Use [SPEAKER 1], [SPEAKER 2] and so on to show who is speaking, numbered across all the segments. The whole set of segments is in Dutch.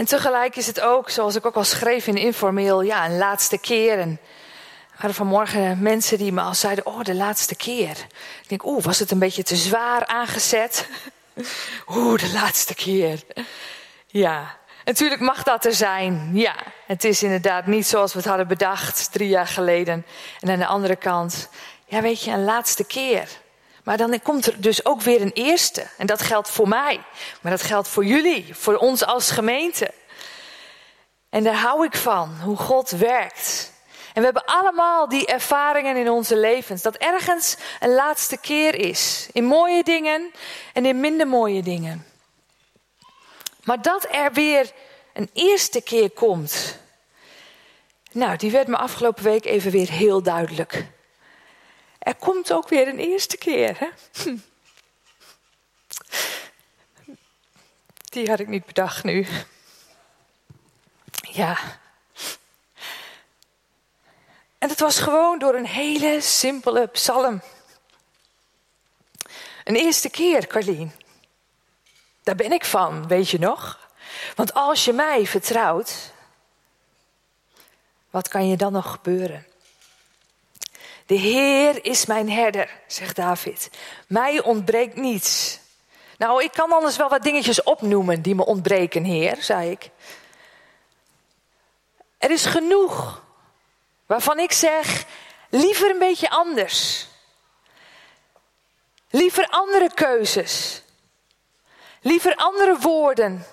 [SPEAKER 1] En tegelijk is het ook, zoals ik ook al schreef in informeel, ja, een laatste keer. En er vanmorgen mensen die me al zeiden, oh, de laatste keer. Ik denk, oeh, was het een beetje te zwaar aangezet? Oeh, de laatste keer. Ja, natuurlijk mag dat er zijn. Ja, het is inderdaad niet zoals we het hadden bedacht drie jaar geleden. En aan de andere kant, ja, weet je, een laatste keer. Maar dan komt er dus ook weer een eerste. En dat geldt voor mij. Maar dat geldt voor jullie, voor ons als gemeente. En daar hou ik van, hoe God werkt. En we hebben allemaal die ervaringen in onze levens. Dat ergens een laatste keer is. In mooie dingen en in minder mooie dingen. Maar dat er weer een eerste keer komt. Nou, die werd me afgelopen week even weer heel duidelijk. Er komt ook weer een eerste keer. Hè? Die had ik niet bedacht nu. Ja. En het was gewoon door een hele simpele psalm. Een eerste keer, Carlien. Daar ben ik van, weet je nog? Want als je mij vertrouwt, wat kan je dan nog gebeuren? De Heer is mijn herder, zegt David. Mij ontbreekt niets. Nou, ik kan anders wel wat dingetjes opnoemen die me ontbreken, Heer, zei ik. Er is genoeg waarvan ik zeg, liever een beetje anders. Liever andere keuzes. Liever andere woorden.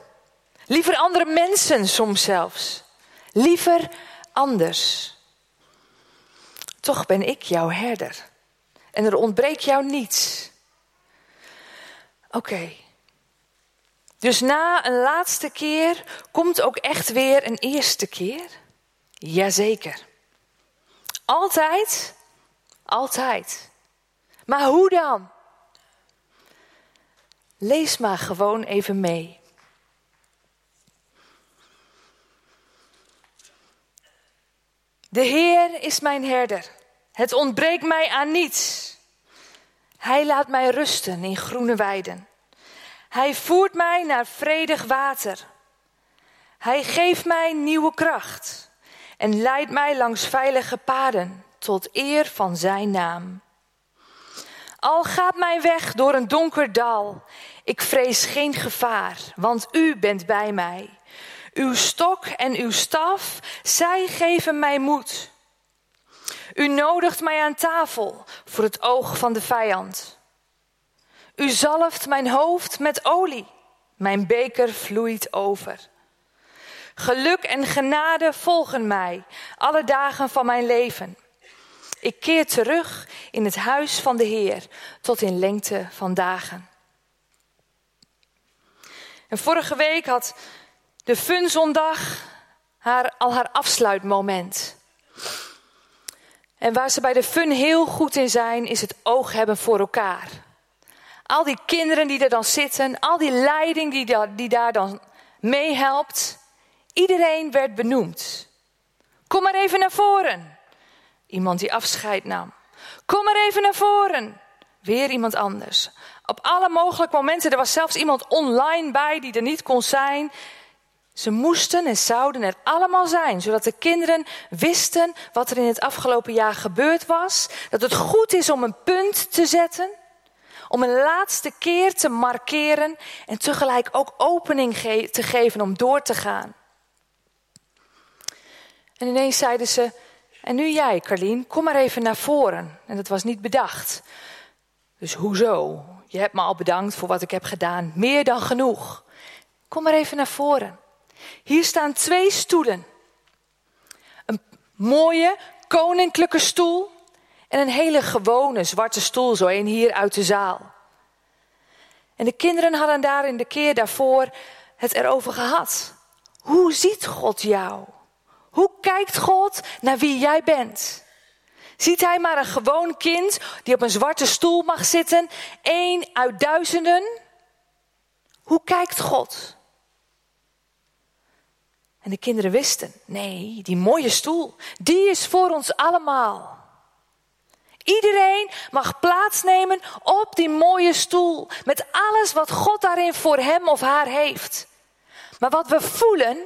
[SPEAKER 1] Liever andere mensen soms zelfs. Liever anders. Toch ben ik jouw herder. En er ontbreekt jou niets. Oké. Dus na een laatste keer komt ook echt weer een eerste keer? Jazeker. Altijd? Altijd. Maar hoe dan? Lees maar gewoon even mee. De Heer is mijn herder. Het ontbreekt mij aan niets. Hij laat mij rusten in groene weiden. Hij voert mij naar vredig water. Hij geeft mij nieuwe kracht en leidt mij langs veilige paden tot eer van zijn naam. Al gaat mijn weg door een donker dal, ik vrees geen gevaar, want u bent bij mij. Uw stok en uw staf, zij geven mij moed. U nodigt mij aan tafel voor het oog van de vijand. U zalft mijn hoofd met olie, mijn beker vloeit over. Geluk en genade volgen mij alle dagen van mijn leven. Ik keer terug in het huis van de Heer tot in lengte van dagen. En vorige week had de Funzondag haar, al haar afsluitmoment. En waar ze bij de fun heel goed in zijn, is het oog hebben voor elkaar. Al die kinderen die er dan zitten, al die leiding die, die daar dan meehelpt. Iedereen werd benoemd. Kom maar even naar voren. Iemand die afscheid nam. Kom maar even naar voren. Weer iemand anders. Op alle mogelijke momenten. Er was zelfs iemand online bij die er niet kon zijn. Ze moesten en zouden er allemaal zijn, zodat de kinderen wisten wat er in het afgelopen jaar gebeurd was. Dat het goed is om een punt te zetten, om een laatste keer te markeren en tegelijk ook opening te geven om door te gaan. En ineens zeiden ze: En nu jij, Carlien, kom maar even naar voren. En dat was niet bedacht. Dus hoezo? Je hebt me al bedankt voor wat ik heb gedaan. Meer dan genoeg. Kom maar even naar voren. Hier staan twee stoelen. Een mooie koninklijke stoel en een hele gewone zwarte stoel, zo een hier uit de zaal. En de kinderen hadden daar in de keer daarvoor het erover gehad. Hoe ziet God jou? Hoe kijkt God naar wie jij bent? Ziet hij maar een gewoon kind die op een zwarte stoel mag zitten, één uit duizenden? Hoe kijkt God? En de kinderen wisten, nee, die mooie stoel, die is voor ons allemaal. Iedereen mag plaatsnemen op die mooie stoel met alles wat God daarin voor hem of haar heeft. Maar wat we voelen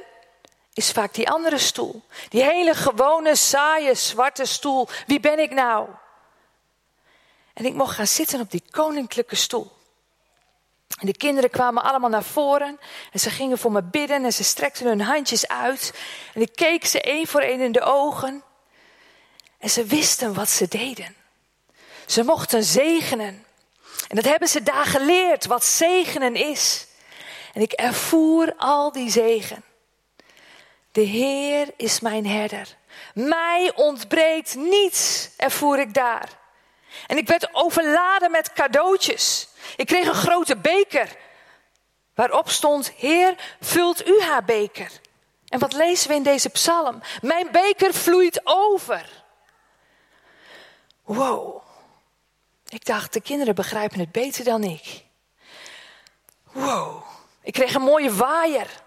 [SPEAKER 1] is vaak die andere stoel. Die hele gewone, saaie, zwarte stoel. Wie ben ik nou? En ik mocht gaan zitten op die koninklijke stoel. En de kinderen kwamen allemaal naar voren en ze gingen voor me bidden en ze strekten hun handjes uit. En ik keek ze één voor één in de ogen. En ze wisten wat ze deden. Ze mochten zegenen. En dat hebben ze daar geleerd, wat zegenen is. En ik ervoer al die zegen. De Heer is mijn herder. Mij ontbreekt niets, ervoer ik daar. En ik werd overladen met cadeautjes. Ik kreeg een grote beker waarop stond: Heer, vult u haar beker. En wat lezen we in deze psalm? Mijn beker vloeit over. Wow. Ik dacht, de kinderen begrijpen het beter dan ik. Wow. Ik kreeg een mooie waaier.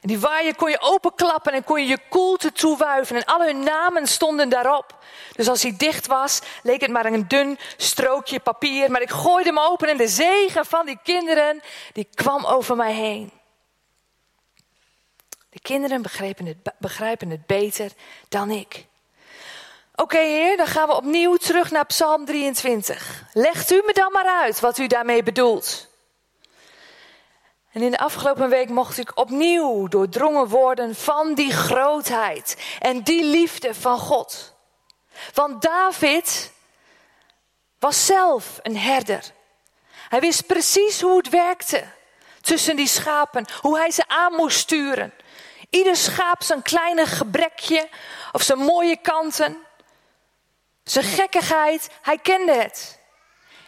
[SPEAKER 1] En die waaier kon je openklappen en kon je je koelte toewuiven. En al hun namen stonden daarop. Dus als hij dicht was, leek het maar een dun strookje papier. Maar ik gooide hem open en de zegen van die kinderen, die kwam over mij heen. De kinderen begrijpen het, begrijpen het beter dan ik. Oké, heer, dan gaan we opnieuw terug naar Psalm 23. Legt u me dan maar uit wat u daarmee bedoelt. En in de afgelopen week mocht ik opnieuw doordrongen worden van die grootheid en die liefde van God. Want David was zelf een herder. Hij wist precies hoe het werkte tussen die schapen, hoe hij ze aan moest sturen. Ieder schaap zijn kleine gebrekje of zijn mooie kanten, zijn gekkigheid, hij kende het.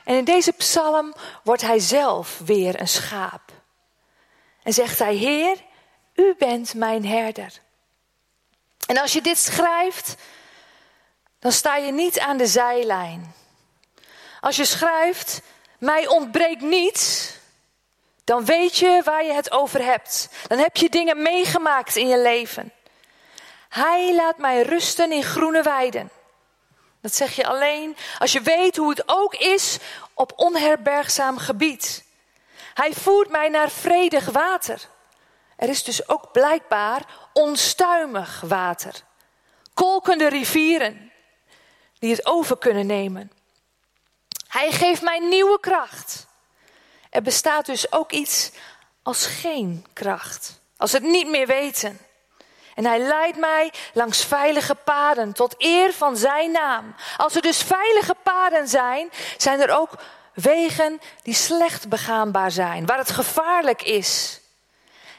[SPEAKER 1] En in deze psalm wordt hij zelf weer een schaap. En zegt hij, Heer, u bent mijn herder. En als je dit schrijft, dan sta je niet aan de zijlijn. Als je schrijft, mij ontbreekt niets, dan weet je waar je het over hebt. Dan heb je dingen meegemaakt in je leven. Hij laat mij rusten in groene weiden. Dat zeg je alleen als je weet hoe het ook is op onherbergzaam gebied. Hij voert mij naar vredig water. Er is dus ook blijkbaar onstuimig water. Kolkende rivieren die het over kunnen nemen. Hij geeft mij nieuwe kracht. Er bestaat dus ook iets als geen kracht. Als het niet meer weten. En hij leidt mij langs veilige paden tot eer van zijn naam. Als er dus veilige paden zijn, zijn er ook Wegen die slecht begaanbaar zijn, waar het gevaarlijk is.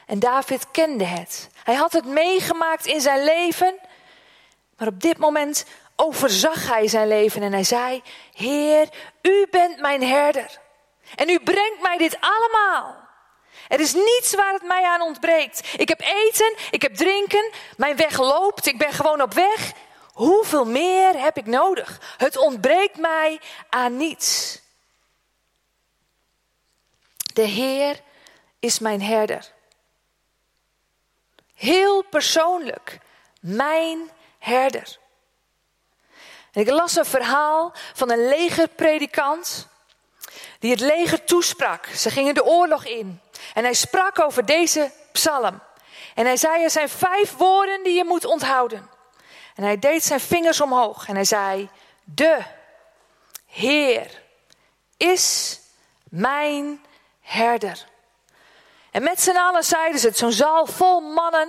[SPEAKER 1] En David kende het. Hij had het meegemaakt in zijn leven, maar op dit moment overzag hij zijn leven en hij zei: Heer, u bent mijn herder. En u brengt mij dit allemaal. Er is niets waar het mij aan ontbreekt. Ik heb eten, ik heb drinken, mijn weg loopt, ik ben gewoon op weg. Hoeveel meer heb ik nodig? Het ontbreekt mij aan niets. De Heer is mijn herder. Heel persoonlijk, mijn herder. En ik las een verhaal van een legerpredikant die het leger toesprak. Ze gingen de oorlog in en hij sprak over deze psalm. En hij zei, er zijn vijf woorden die je moet onthouden. En hij deed zijn vingers omhoog en hij zei, de Heer is mijn herder. En met z'n allen zeiden ze het, zo'n zaal vol mannen,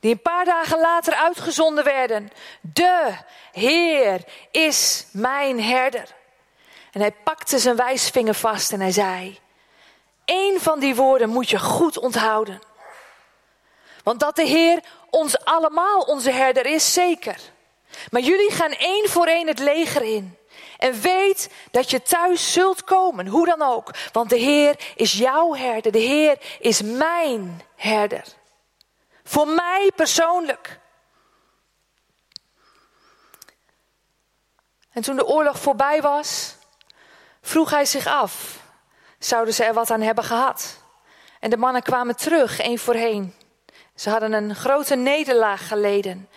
[SPEAKER 1] die een paar dagen later uitgezonden werden. De Heer is mijn herder. En hij pakte zijn wijsvinger vast en hij zei, Eén van die woorden moet je goed onthouden. Want dat de Heer ons allemaal onze herder is, zeker. Maar jullie gaan één voor één het leger in. En weet dat je thuis zult komen, hoe dan ook. Want de Heer is jouw herder. De Heer is mijn herder. Voor mij persoonlijk. En toen de oorlog voorbij was, vroeg hij zich af: zouden ze er wat aan hebben gehad? En de mannen kwamen terug, één voor één. Ze hadden een grote nederlaag geleden,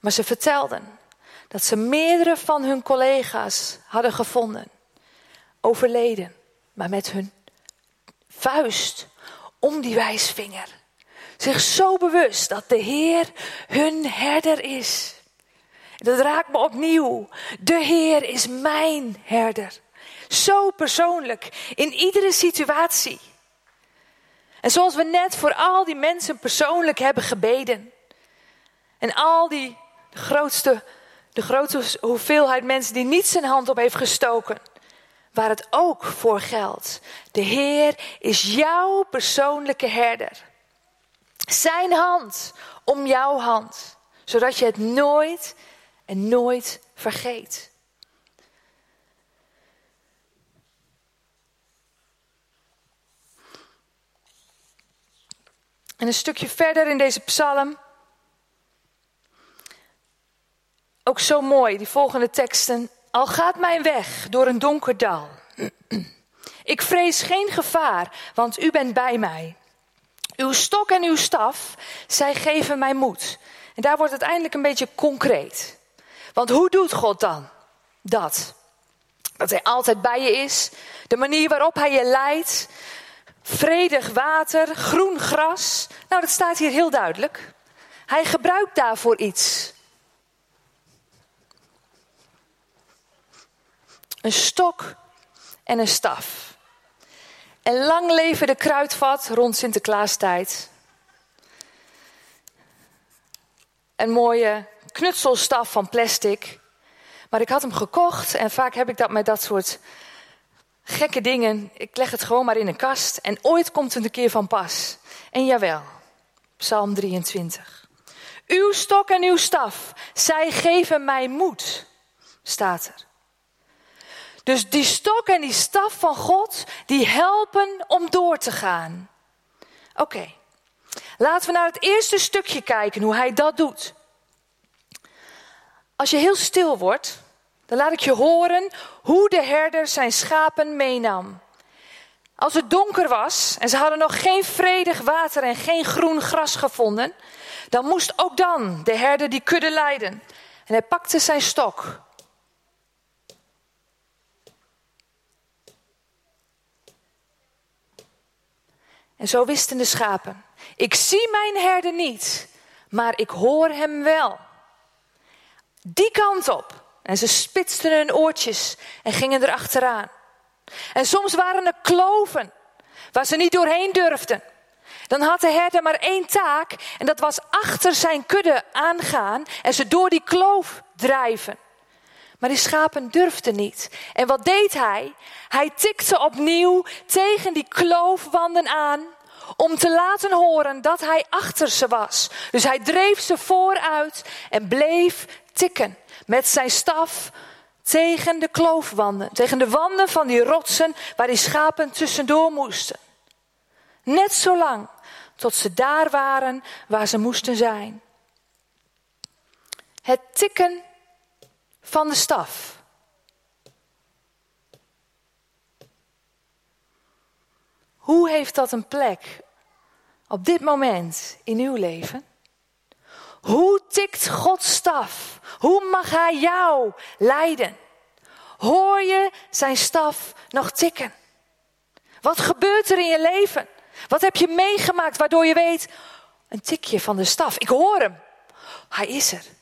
[SPEAKER 1] maar ze vertelden dat ze meerdere van hun collega's hadden gevonden, overleden, maar met hun vuist om die wijsvinger zich zo bewust dat de Heer hun herder is. Dat raakt me opnieuw. De Heer is mijn herder. Zo persoonlijk, in iedere situatie. En zoals we net voor al die mensen persoonlijk hebben gebeden. En al die grootste, de grootste hoeveelheid mensen die niet zijn hand op heeft gestoken. Waar het ook voor geldt. De Heer is jouw persoonlijke herder. Zijn hand om jouw hand. Zodat je het nooit en nooit vergeet. En een stukje verder in deze psalm. Zo mooi, die volgende teksten. Al gaat mijn weg door een donker dal. Ik vrees geen gevaar, want u bent bij mij. Uw stok en uw staf, zij geven mij moed. En daar wordt het eindelijk een beetje concreet. Want hoe doet God dan dat? Dat Hij altijd bij je is, de manier waarop Hij je leidt, vredig water, groen gras. Nou, dat staat hier heel duidelijk. Hij gebruikt daarvoor iets. Een stok en een staf. En lang leven de kruidvat rond Sinterklaastijd. Een mooie knutselstaf van plastic. Maar ik had hem gekocht en vaak heb ik dat met dat soort gekke dingen. Ik leg het gewoon maar in een kast en ooit komt het een keer van pas. En jawel, Psalm 23. Uw stok en uw staf, zij geven mij moed, staat er. Dus die stok en die staf van God, die helpen om door te gaan. Oké, laten we naar het eerste stukje kijken, hoe hij dat doet. Als je heel stil wordt, dan laat ik je horen hoe de herder zijn schapen meenam. Als het donker was en ze hadden nog geen vredig water en geen groen gras gevonden, dan moest ook dan de herder die kudde leiden. En hij pakte zijn stok. En zo wisten de schapen: Ik zie mijn herder niet, maar ik hoor hem wel. Die kant op. En ze spitsten hun oortjes en gingen erachteraan. En soms waren er kloven waar ze niet doorheen durfden. Dan had de herder maar één taak en dat was achter zijn kudde aangaan en ze door die kloof drijven. Maar die schapen durfden niet. En wat deed hij? Hij tikte opnieuw tegen die kloofwanden aan om te laten horen dat hij achter ze was. Dus hij dreef ze vooruit en bleef tikken met zijn staf tegen de kloofwanden, tegen de wanden van die rotsen waar die schapen tussendoor moesten. Net zo lang tot ze daar waren waar ze moesten zijn. Het tikken van de staf. Hoe heeft dat een plek op dit moment in uw leven? Hoe tikt Gods staf? Hoe mag Hij jou leiden? Hoor je zijn staf nog tikken? Wat gebeurt er in je leven? Wat heb je meegemaakt waardoor je weet, een tikje van de staf, ik hoor hem. Hij is er.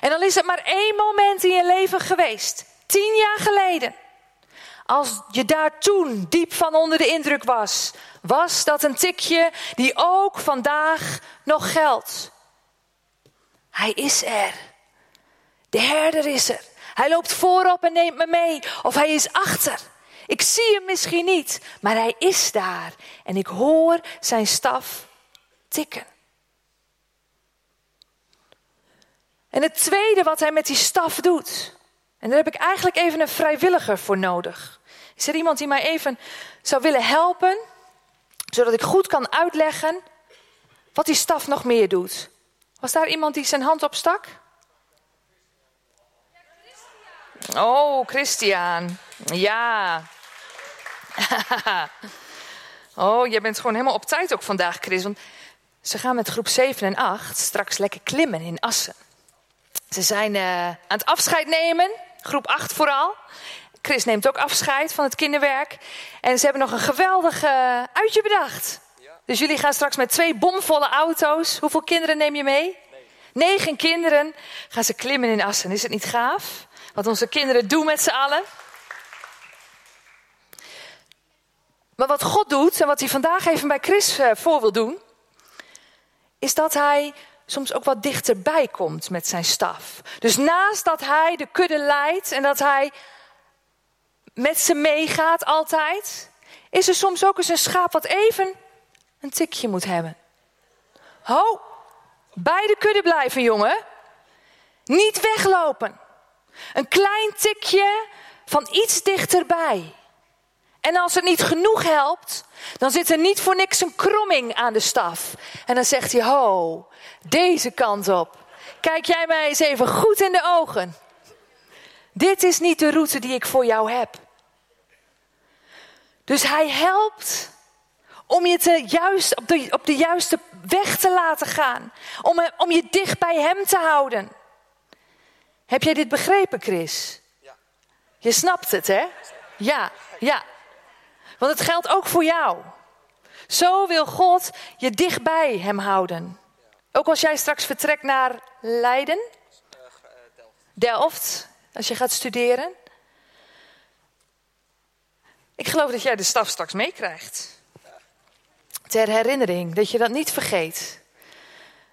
[SPEAKER 1] En dan is het maar één moment in je leven geweest, tien jaar geleden. Als je daar toen diep van onder de indruk was, was dat een tikje die ook vandaag nog geldt. Hij is er. De herder is er. Hij loopt voorop en neemt me mee. Of hij is achter. Ik zie hem misschien niet, maar hij is daar. En ik hoor zijn staf tikken. En het tweede wat hij met die staf doet. En daar heb ik eigenlijk even een vrijwilliger voor nodig. Is er iemand die mij even zou willen helpen? Zodat ik goed kan uitleggen wat die staf nog meer doet. Was daar iemand die zijn hand opstak? Oh, Christian. Ja. oh, jij bent gewoon helemaal op tijd ook vandaag, Chris. Want ze gaan met groep 7 en 8 straks lekker klimmen in Assen. Ze zijn uh, aan het afscheid nemen, groep 8 vooral. Chris neemt ook afscheid van het kinderwerk. En ze hebben nog een geweldig uh, uitje bedacht. Dus jullie gaan straks met twee bomvolle auto's. Hoeveel kinderen neem je mee? Negen kinderen gaan ze klimmen in Assen. Is het niet gaaf? Wat onze kinderen doen met z'n allen. Maar wat God doet en wat hij vandaag even bij Chris eh, voor wil doen, is dat hij soms ook wat dichterbij komt met zijn staf. Dus naast dat hij de kudde leidt en dat hij met ze meegaat altijd, is er soms ook eens een schaap wat even een tikje moet hebben. Ho, bij de kudde blijven, jongen. Niet weglopen. Een klein tikje van iets dichterbij. En als het niet genoeg helpt, dan zit er niet voor niks een kromming aan de staf. En dan zegt hij: Ho, deze kant op. Kijk jij mij eens even goed in de ogen. Dit is niet de route die ik voor jou heb. Dus hij helpt om je te juist, op, de, op de juiste weg te laten gaan. Om, om je dicht bij hem te houden. Heb jij dit begrepen, Chris? Ja. Je snapt het, hè? Ja, ja. Want het geldt ook voor jou. Zo wil God je dicht bij hem houden. Ook als jij straks vertrekt naar Leiden, Delft, als je gaat studeren. Ik geloof dat jij de staf straks meekrijgt. Ter herinnering, dat je dat niet vergeet.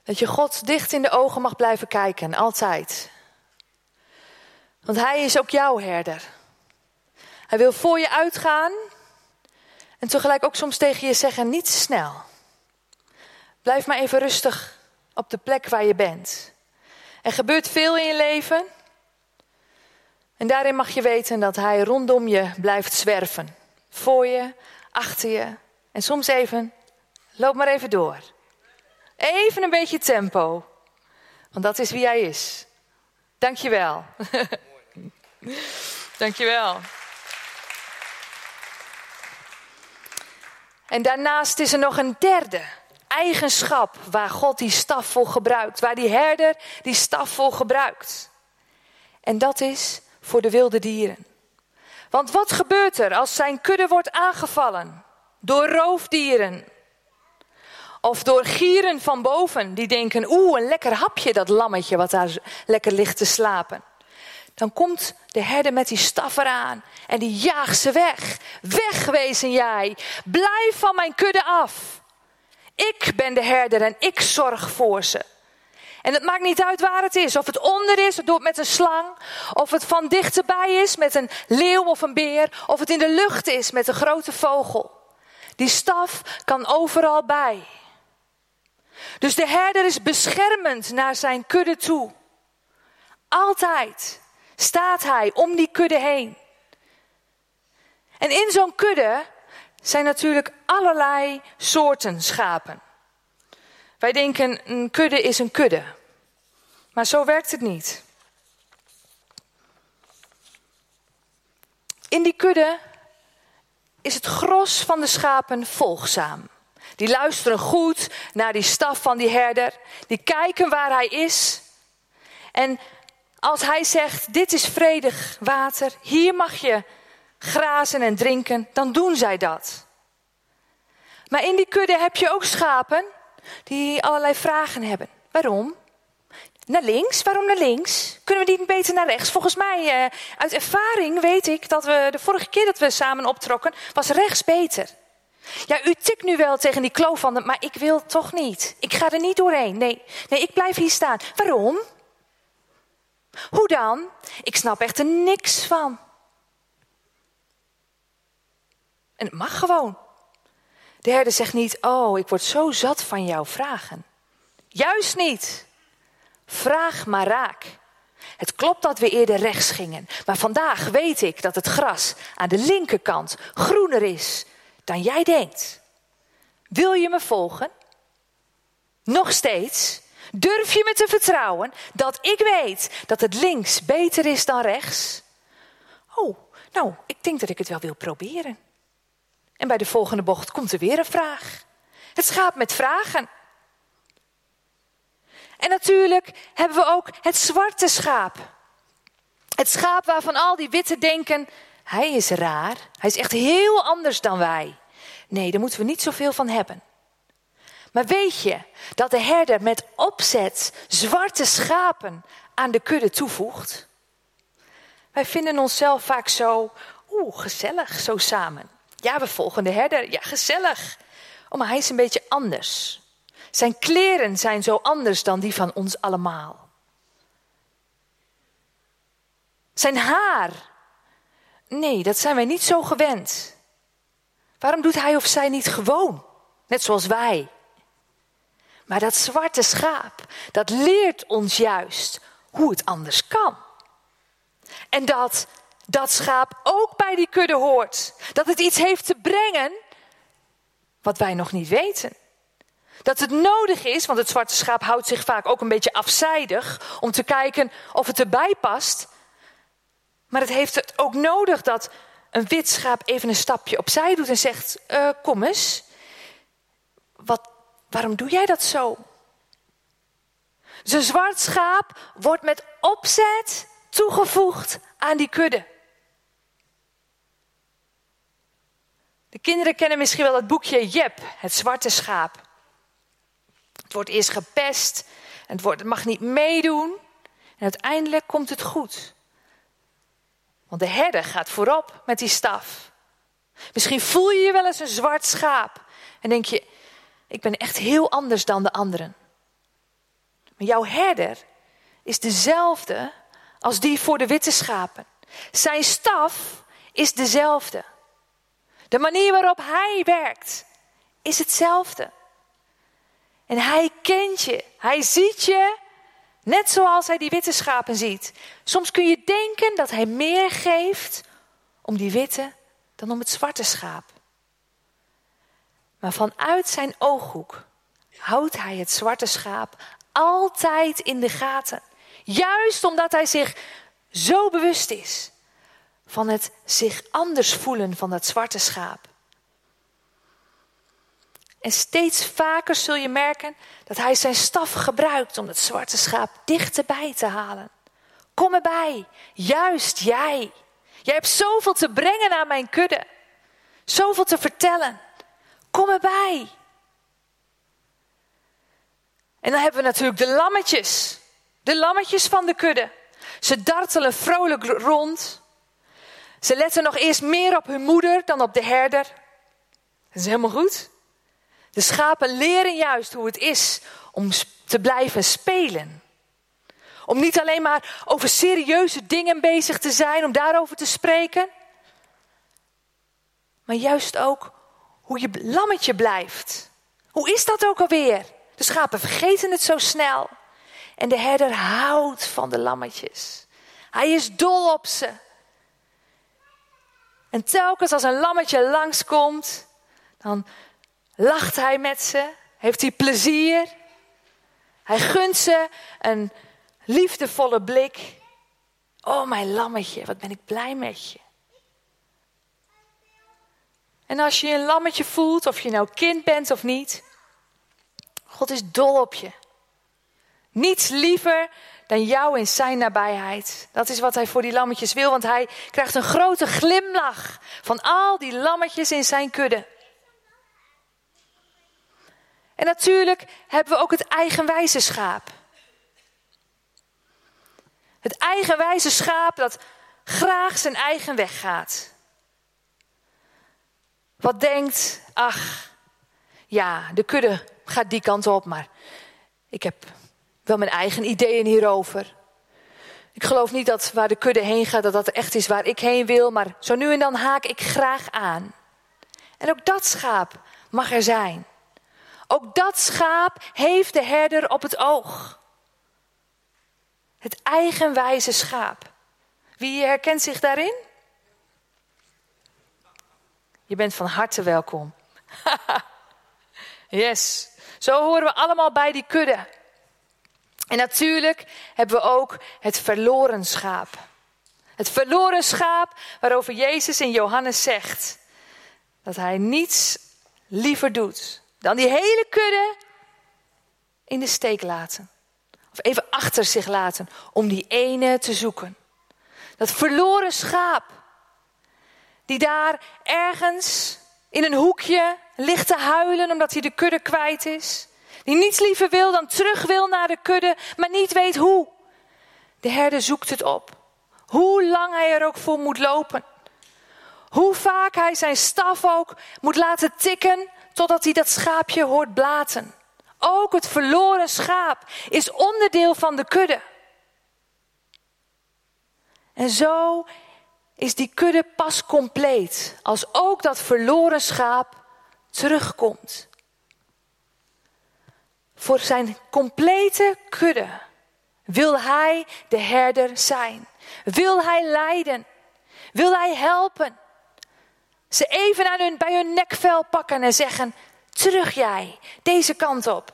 [SPEAKER 1] Dat je God dicht in de ogen mag blijven kijken, altijd. Want Hij is ook jouw herder. Hij wil voor je uitgaan en tegelijk ook soms tegen je zeggen: niet snel. Blijf maar even rustig op de plek waar je bent. Er gebeurt veel in je leven. En daarin mag je weten dat Hij rondom je blijft zwerven. Voor je, achter je. En soms even, loop maar even door. Even een beetje tempo. Want dat is wie Hij is. Dank je wel. Dank je wel. En daarnaast is er nog een derde eigenschap waar God die staf voor gebruikt, waar die herder die staf voor gebruikt. En dat is voor de wilde dieren. Want wat gebeurt er als zijn kudde wordt aangevallen door roofdieren? Of door gieren van boven die denken, oeh, een lekker hapje dat lammetje wat daar lekker ligt te slapen. Dan komt de herder met die staf eraan en die jaagt ze weg. Wegwezen jij, blijf van mijn kudde af. Ik ben de herder en ik zorg voor ze. En het maakt niet uit waar het is. Of het onder is, door met een slang. Of het van dichterbij is met een leeuw of een beer. Of het in de lucht is met een grote vogel. Die staf kan overal bij. Dus de herder is beschermend naar zijn kudde toe. Altijd staat hij om die kudde heen. En in zo'n kudde zijn natuurlijk allerlei soorten schapen. Wij denken een kudde is een kudde. Maar zo werkt het niet. In die kudde is het gros van de schapen volgzaam. Die luisteren goed naar die staf van die herder. Die kijken waar hij is. En als hij zegt: Dit is vredig water, hier mag je grazen en drinken, dan doen zij dat. Maar in die kudde heb je ook schapen die allerlei vragen hebben. Waarom? Naar links? Waarom naar links? Kunnen we niet beter naar rechts? Volgens mij, uh, uit ervaring weet ik dat we de vorige keer dat we samen optrokken, was rechts beter. Ja, u tikt nu wel tegen die kloof van, maar ik wil toch niet. Ik ga er niet doorheen. Nee, nee, ik blijf hier staan. Waarom? Hoe dan? Ik snap echt er niks van. En het mag gewoon. De herder zegt niet, oh, ik word zo zat van jouw vragen. Juist niet. Vraag maar raak. Het klopt dat we eerder rechts gingen, maar vandaag weet ik dat het gras aan de linkerkant groener is dan jij denkt. Wil je me volgen? Nog steeds? Durf je me te vertrouwen dat ik weet dat het links beter is dan rechts? Oh, nou, ik denk dat ik het wel wil proberen. En bij de volgende bocht komt er weer een vraag. Het schaap met vragen. En natuurlijk hebben we ook het zwarte schaap. Het schaap waarvan al die witte denken: hij is raar, hij is echt heel anders dan wij. Nee, daar moeten we niet zoveel van hebben. Maar weet je dat de herder met opzet zwarte schapen aan de kudde toevoegt? Wij vinden onszelf vaak zo, oeh, gezellig, zo samen. Ja, we volgen de herder, ja, gezellig. Oh, maar hij is een beetje anders. Zijn kleren zijn zo anders dan die van ons allemaal. Zijn haar. Nee, dat zijn wij niet zo gewend. Waarom doet hij of zij niet gewoon? Net zoals wij. Maar dat zwarte schaap, dat leert ons juist hoe het anders kan. En dat dat schaap ook bij die kudde hoort. Dat het iets heeft te brengen wat wij nog niet weten. Dat het nodig is, want het zwarte schaap houdt zich vaak ook een beetje afzijdig om te kijken of het erbij past. Maar het heeft het ook nodig dat een wit schaap even een stapje opzij doet en zegt: uh, Kom eens, wat, waarom doe jij dat zo? Zijn zwart schaap wordt met opzet toegevoegd aan die kudde. De kinderen kennen misschien wel het boekje Jep, het zwarte schaap. Het wordt eerst gepest, het, wordt, het mag niet meedoen. En uiteindelijk komt het goed. Want de herder gaat voorop met die staf. Misschien voel je je wel eens een zwart schaap. En denk je, ik ben echt heel anders dan de anderen. Maar jouw herder is dezelfde als die voor de witte schapen. Zijn staf is dezelfde. De manier waarop hij werkt is hetzelfde. En hij kent je, hij ziet je, net zoals hij die witte schapen ziet. Soms kun je denken dat hij meer geeft om die witte dan om het zwarte schaap. Maar vanuit zijn ooghoek houdt hij het zwarte schaap altijd in de gaten. Juist omdat hij zich zo bewust is van het zich anders voelen van dat zwarte schaap. En steeds vaker zul je merken dat hij zijn staf gebruikt om dat zwarte schaap dichterbij te halen. Kom erbij, juist jij. Jij hebt zoveel te brengen aan mijn kudde, zoveel te vertellen. Kom erbij. En dan hebben we natuurlijk de lammetjes, de lammetjes van de kudde. Ze dartelen vrolijk rond. Ze letten nog eerst meer op hun moeder dan op de herder. Dat is helemaal goed. De schapen leren juist hoe het is om te blijven spelen. Om niet alleen maar over serieuze dingen bezig te zijn, om daarover te spreken. Maar juist ook hoe je lammetje blijft. Hoe is dat ook alweer? De schapen vergeten het zo snel. En de herder houdt van de lammetjes. Hij is dol op ze. En telkens als een lammetje langskomt, dan lacht hij met ze, heeft hij plezier. Hij gunt ze een liefdevolle blik. Oh, mijn lammetje, wat ben ik blij met je. En als je een lammetje voelt, of je nou kind bent of niet, God is dol op je. Niets liever dan jou in zijn nabijheid. Dat is wat hij voor die lammetjes wil, want hij krijgt een grote glimlach van al die lammetjes in zijn kudde. En natuurlijk hebben we ook het eigenwijze schaap. Het eigenwijze schaap dat graag zijn eigen weg gaat. Wat denkt, ach, ja, de kudde gaat die kant op, maar ik heb wel mijn eigen ideeën hierover. Ik geloof niet dat waar de kudde heen gaat, dat dat echt is waar ik heen wil, maar zo nu en dan haak ik graag aan. En ook dat schaap mag er zijn. Ook dat schaap heeft de herder op het oog. Het eigenwijze schaap. Wie herkent zich daarin? Je bent van harte welkom. yes, zo horen we allemaal bij die kudde. En natuurlijk hebben we ook het verloren schaap. Het verloren schaap waarover Jezus in Johannes zegt dat hij niets liever doet dan die hele kudde in de steek laten. Of even achter zich laten om die ene te zoeken. Dat verloren schaap die daar ergens in een hoekje ligt te huilen omdat hij de kudde kwijt is. Die niets liever wil dan terug wil naar de kudde, maar niet weet hoe. De herder zoekt het op. Hoe lang hij er ook voor moet lopen. Hoe vaak hij zijn staf ook moet laten tikken totdat hij dat schaapje hoort blaten. Ook het verloren schaap is onderdeel van de kudde. En zo is die kudde pas compleet als ook dat verloren schaap terugkomt. Voor zijn complete kudde wil hij de herder zijn. Wil hij leiden. Wil hij helpen. Ze even aan hun, bij hun nekvel pakken en zeggen: Terug jij, deze kant op.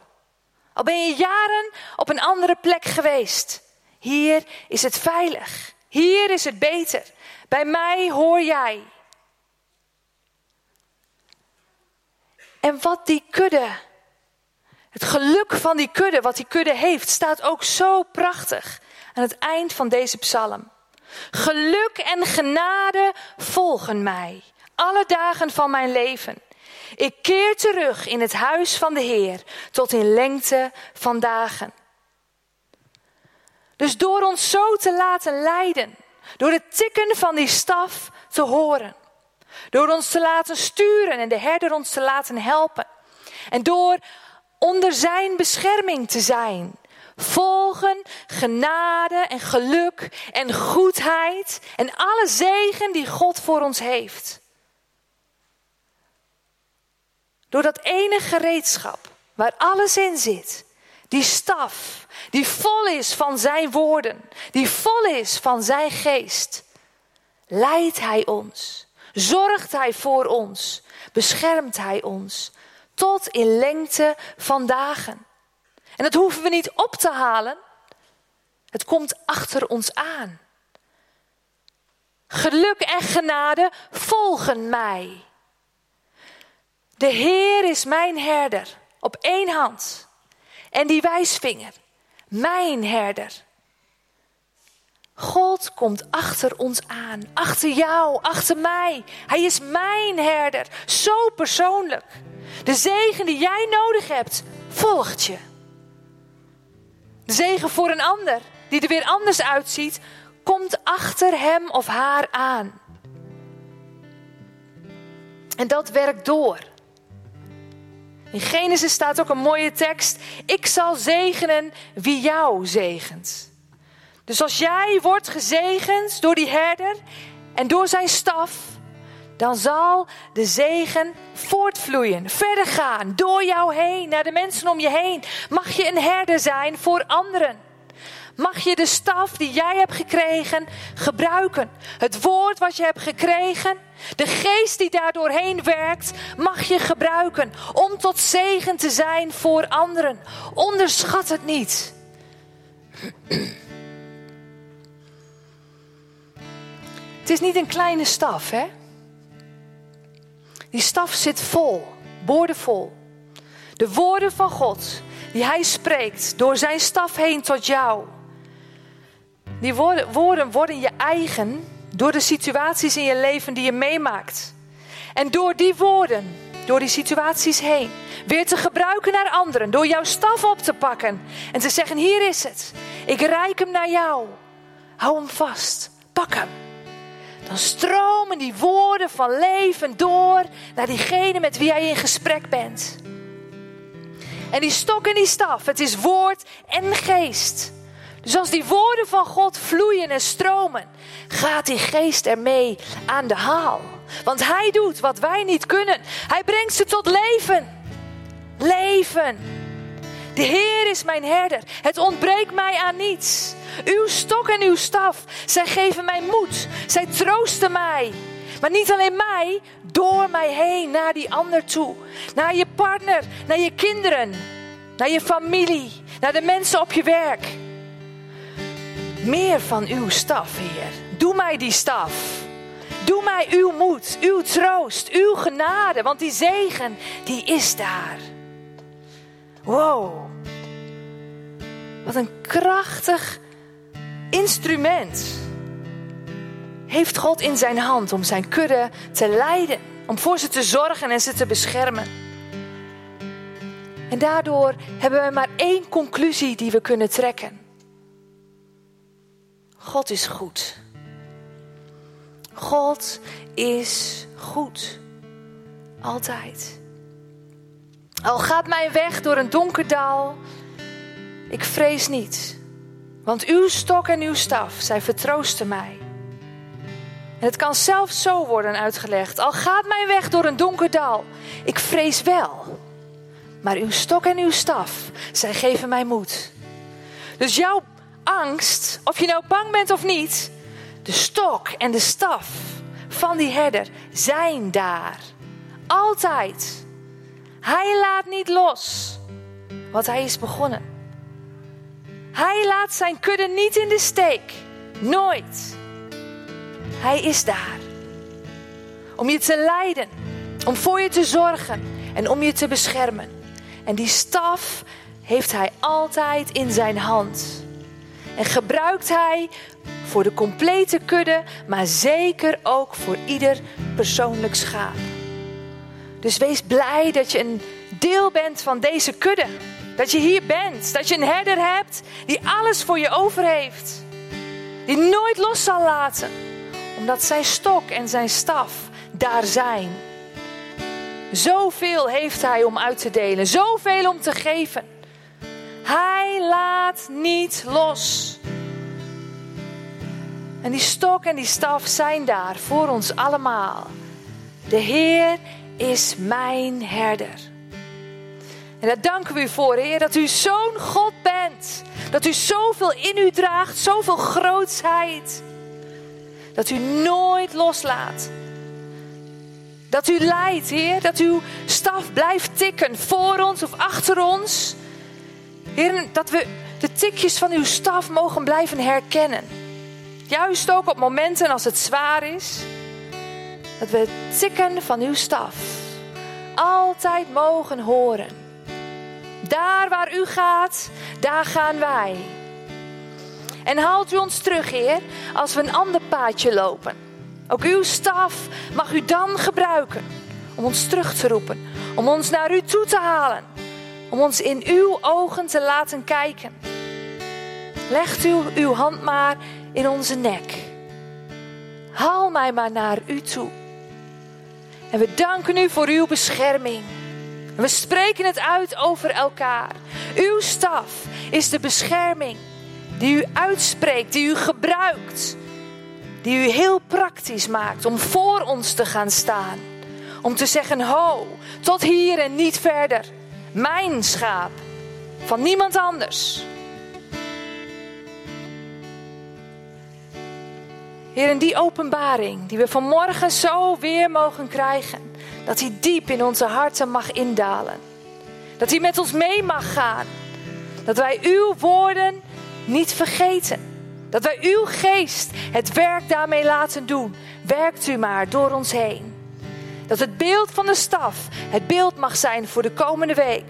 [SPEAKER 1] Al ben je jaren op een andere plek geweest. Hier is het veilig. Hier is het beter. Bij mij hoor jij. En wat die kudde, het geluk van die kudde, wat die kudde heeft, staat ook zo prachtig aan het eind van deze psalm. Geluk en genade volgen mij alle dagen van mijn leven. Ik keer terug in het huis van de Heer tot in lengte van dagen. Dus door ons zo te laten leiden, door het tikken van die staf te horen, door ons te laten sturen en de herder ons te laten helpen, en door onder zijn bescherming te zijn, volgen genade en geluk en goedheid en alle zegen die God voor ons heeft. Door dat ene gereedschap waar alles in zit. Die staf die vol is van zijn woorden, die vol is van zijn geest. Leidt hij ons, zorgt hij voor ons, beschermt hij ons tot in lengte van dagen. En dat hoeven we niet op te halen. Het komt achter ons aan. Geluk en genade volgen mij. De Heer is mijn herder op één hand. En die wijsvinger, mijn herder. God komt achter ons aan, achter jou, achter mij. Hij is mijn herder, zo persoonlijk. De zegen die jij nodig hebt, volgt je. De zegen voor een ander, die er weer anders uitziet, komt achter hem of haar aan. En dat werkt door. In Genesis staat ook een mooie tekst. Ik zal zegenen wie jou zegent. Dus als jij wordt gezegend door die herder en door zijn staf, dan zal de zegen voortvloeien, verder gaan, door jou heen, naar de mensen om je heen. Mag je een herder zijn voor anderen. Mag je de staf die jij hebt gekregen gebruiken. Het woord wat je hebt gekregen, de geest die daar doorheen werkt, mag je gebruiken om tot zegen te zijn voor anderen. Onderschat het niet. Het is niet een kleine staf, hè? Die staf zit vol, boordevol. De woorden van God die Hij spreekt door zijn staf heen tot jou. Die woorden, worden je eigen door de situaties in je leven die je meemaakt. En door die woorden, door die situaties heen, weer te gebruiken naar anderen. Door jouw staf op te pakken en te zeggen: Hier is het. Ik reik hem naar jou. Hou hem vast. Pak hem. Dan stromen die woorden van leven door naar diegene met wie jij in gesprek bent. En die stok en die staf, het is woord en geest. Dus als die woorden van God vloeien en stromen, gaat die geest ermee aan de haal. Want hij doet wat wij niet kunnen. Hij brengt ze tot leven. Leven. De Heer is mijn herder. Het ontbreekt mij aan niets. Uw stok en uw staf, zij geven mij moed. Zij troosten mij. Maar niet alleen mij, door mij heen, naar die ander toe. Naar je partner, naar je kinderen, naar je familie, naar de mensen op je werk. Meer van uw staf, Heer. Doe mij die staf. Doe mij uw moed, uw troost, uw genade, want die zegen, die is daar. Wow. Wat een krachtig instrument heeft God in zijn hand om zijn kudde te leiden. Om voor ze te zorgen en ze te beschermen. En daardoor hebben we maar één conclusie die we kunnen trekken. God is goed. God is goed. Altijd. Al gaat mijn weg door een donker dal, ik vrees niet. Want uw stok en uw staf, zij vertroosten mij. En het kan zelfs zo worden uitgelegd. Al gaat mijn weg door een donker dal, ik vrees wel. Maar uw stok en uw staf, zij geven mij moed. Dus jouw angst, of je nou bang bent of niet, de stok en de staf van die herder zijn daar. Altijd. Hij laat niet los wat hij is begonnen. Hij laat zijn kudde niet in de steek. Nooit. Hij is daar. Om je te leiden, om voor je te zorgen en om je te beschermen. En die staf heeft hij altijd in zijn hand. En gebruikt hij voor de complete kudde, maar zeker ook voor ieder persoonlijk schaap. Dus wees blij dat je een deel bent van deze kudde. Dat je hier bent, dat je een herder hebt die alles voor je over heeft. Die nooit los zal laten, omdat zijn stok en zijn staf daar zijn. Zoveel heeft hij om uit te delen, zoveel om te geven. Hij laat niet los. En die stok en die staf zijn daar voor ons allemaal. De Heer is mijn herder. En daar danken we u voor, Heer, dat u zo'n God bent. Dat u zoveel in u draagt, zoveel grootsheid. Dat u nooit loslaat. Dat u leidt, Heer, dat uw staf blijft tikken voor ons of achter ons. Heer, dat we de tikjes van uw staf mogen blijven herkennen. Juist ook op momenten als het zwaar is. Dat we het tikken van uw staf altijd mogen horen. Daar waar u gaat, daar gaan wij. En haalt u ons terug, Heer, als we een ander paadje lopen. Ook uw staf mag u dan gebruiken om ons terug te roepen, om ons naar u toe te halen om ons in uw ogen te laten kijken. Legt u uw hand maar in onze nek. Haal mij maar naar u toe. En we danken u voor uw bescherming. We spreken het uit over elkaar. Uw staf is de bescherming die u uitspreekt, die u gebruikt, die u heel praktisch maakt om voor ons te gaan staan. Om te zeggen: Ho, tot hier en niet verder. Mijn schaap. Van niemand anders. Heer, in die openbaring die we vanmorgen zo weer mogen krijgen, dat die diep in onze harten mag indalen. Dat die met ons mee mag gaan. Dat wij uw woorden niet vergeten. Dat wij uw geest het werk daarmee laten doen. Werkt u maar door ons heen. Dat het beeld van de staf het beeld mag zijn voor de komende week.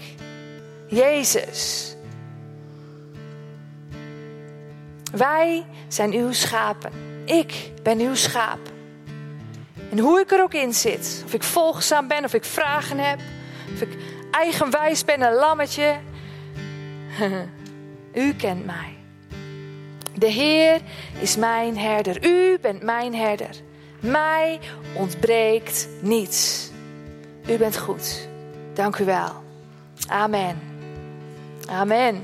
[SPEAKER 1] Jezus. Wij zijn uw schapen. Ik ben uw schaap. En hoe ik er ook in zit, of ik volgzaam ben, of ik vragen heb, of ik eigenwijs ben, een lammetje. U kent mij. De Heer is mijn herder. U bent mijn herder. Mij ontbreekt niets. U bent goed. Dank u wel. Amen. Amen.